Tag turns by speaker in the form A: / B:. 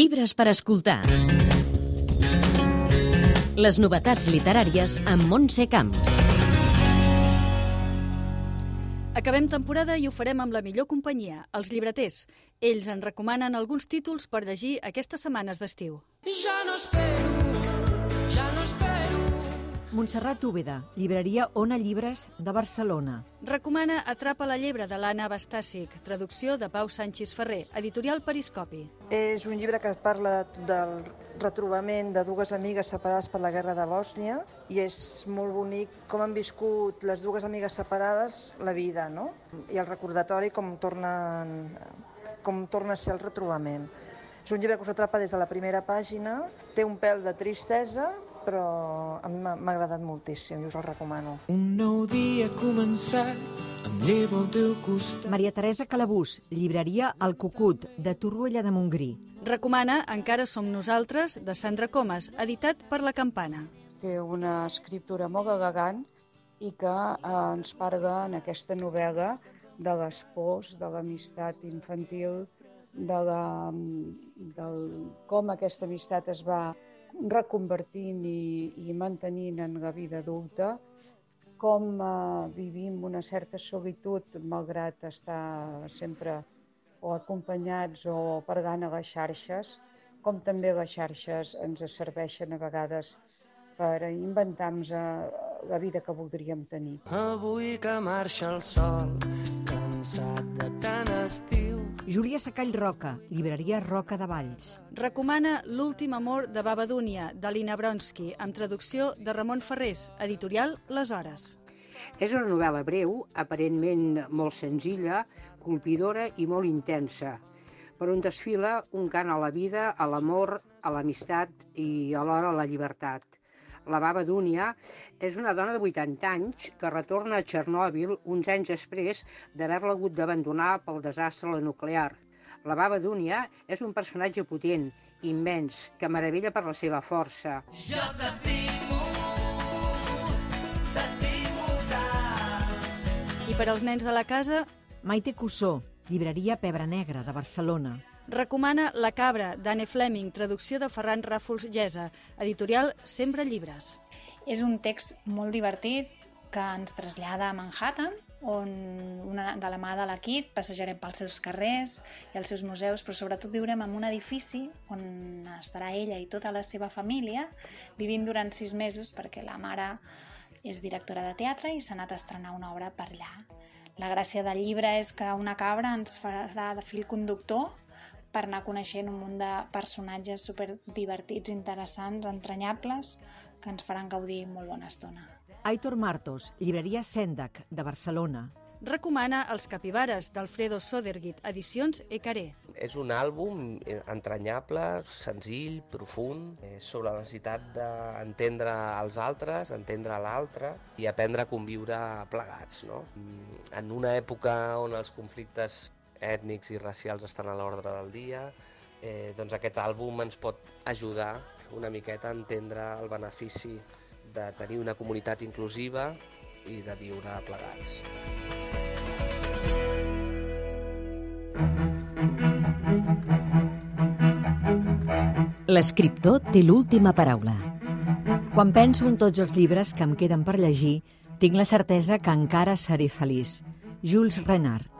A: Llibres per escoltar. Les novetats literàries amb Montse Camps.
B: Acabem temporada i ho farem amb la millor companyia, els llibreters. Ells en recomanen alguns títols per llegir aquestes setmanes d'estiu.
C: Ja no espero, ja no espero.
D: Montserrat Úbeda, llibreria Ona Llibres de Barcelona.
B: Recomana Atrapa la llebre de l'Anna Bastàcic, traducció de Pau Sánchez Ferrer, editorial Periscopi.
E: És un llibre que parla del retrobament de dues amigues separades per la guerra de Bòsnia i és molt bonic com han viscut les dues amigues separades la vida, no? I el recordatori com tornen, com torna a ser el retrobament. És un llibre que us atrapa des de la primera pàgina, té un pèl de tristesa, però a mi m'ha agradat moltíssim i us el recomano.
C: Un nou dia ha començat, em llevo al teu costat.
D: Maria Teresa Calabús, llibreria El Cucut, de Torroella de Montgrí.
B: Recomana Encara som nosaltres, de Sandra Comas, editat per La Campana.
F: té una escriptura molt gagant i que eh, ens parla en aquesta novel·la de les pors, de l'amistat infantil, de la, del, com aquesta amistat es va reconvertint i, i mantenint en la vida adulta, com eh, vivim una certa solitud malgrat estar sempre o acompanyats o pregant a les xarxes, com també les xarxes ens serveixen a vegades per inventar-nos eh, la vida que voldríem tenir.
C: Avui que marxa el sol, cansat de tant estiu.
D: Júlia Sacall Roca, llibreria Roca de Valls.
B: Recomana L'últim amor de Babadúnia, de Lina Bronsky, amb traducció de Ramon Ferrés, editorial Les Hores.
G: És una novel·la breu, aparentment molt senzilla, colpidora i molt intensa, per on desfila un cant a la vida, a l'amor, a l'amistat i alhora a la llibertat. La baba Dúnia és una dona de 80 anys que retorna a Txernòbil uns anys després d'haver-la hagut d'abandonar pel desastre de la nuclear. La baba Dúnia és un personatge potent, immens, que meravella per la seva força.
C: Jo t'estimo, t'estimo tant.
B: I per als nens de la casa,
D: Maite Cussó, llibreria Pebre Negra de Barcelona.
B: Recomana La cabra, d'Anne Fleming, traducció de Ferran Ràfols Gesa, editorial Sembra llibres.
H: És un text molt divertit que ens trasllada a Manhattan, on una, de la mà de Kit passejarem pels seus carrers i els seus museus, però sobretot viurem en un edifici on estarà ella i tota la seva família vivint durant sis mesos perquè la mare és directora de teatre i s'ha anat a estrenar una obra per allà. La gràcia del llibre és que una cabra ens farà de fil conductor per anar coneixent un munt de personatges super divertits, interessants, entranyables, que ens faran gaudir molt bona estona.
D: Aitor Martos, llibreria Sendac de Barcelona.
B: Recomana Els capibares, d'Alfredo Sodergit, edicions Ecaré.
I: És un àlbum eh, entranyable, senzill, profund, eh, sobre la necessitat d'entendre els altres, entendre l'altre i aprendre a conviure plegats. No? Mm, En una època on els conflictes ètnics i racials estan a l'ordre del dia, eh, doncs aquest àlbum ens pot ajudar una miqueta a entendre el benefici de tenir una comunitat inclusiva i de viure plegats.
A: L'escriptor té l'última paraula.
D: Quan penso en tots els llibres que em queden per llegir, tinc la certesa que encara seré feliç. Jules Renard.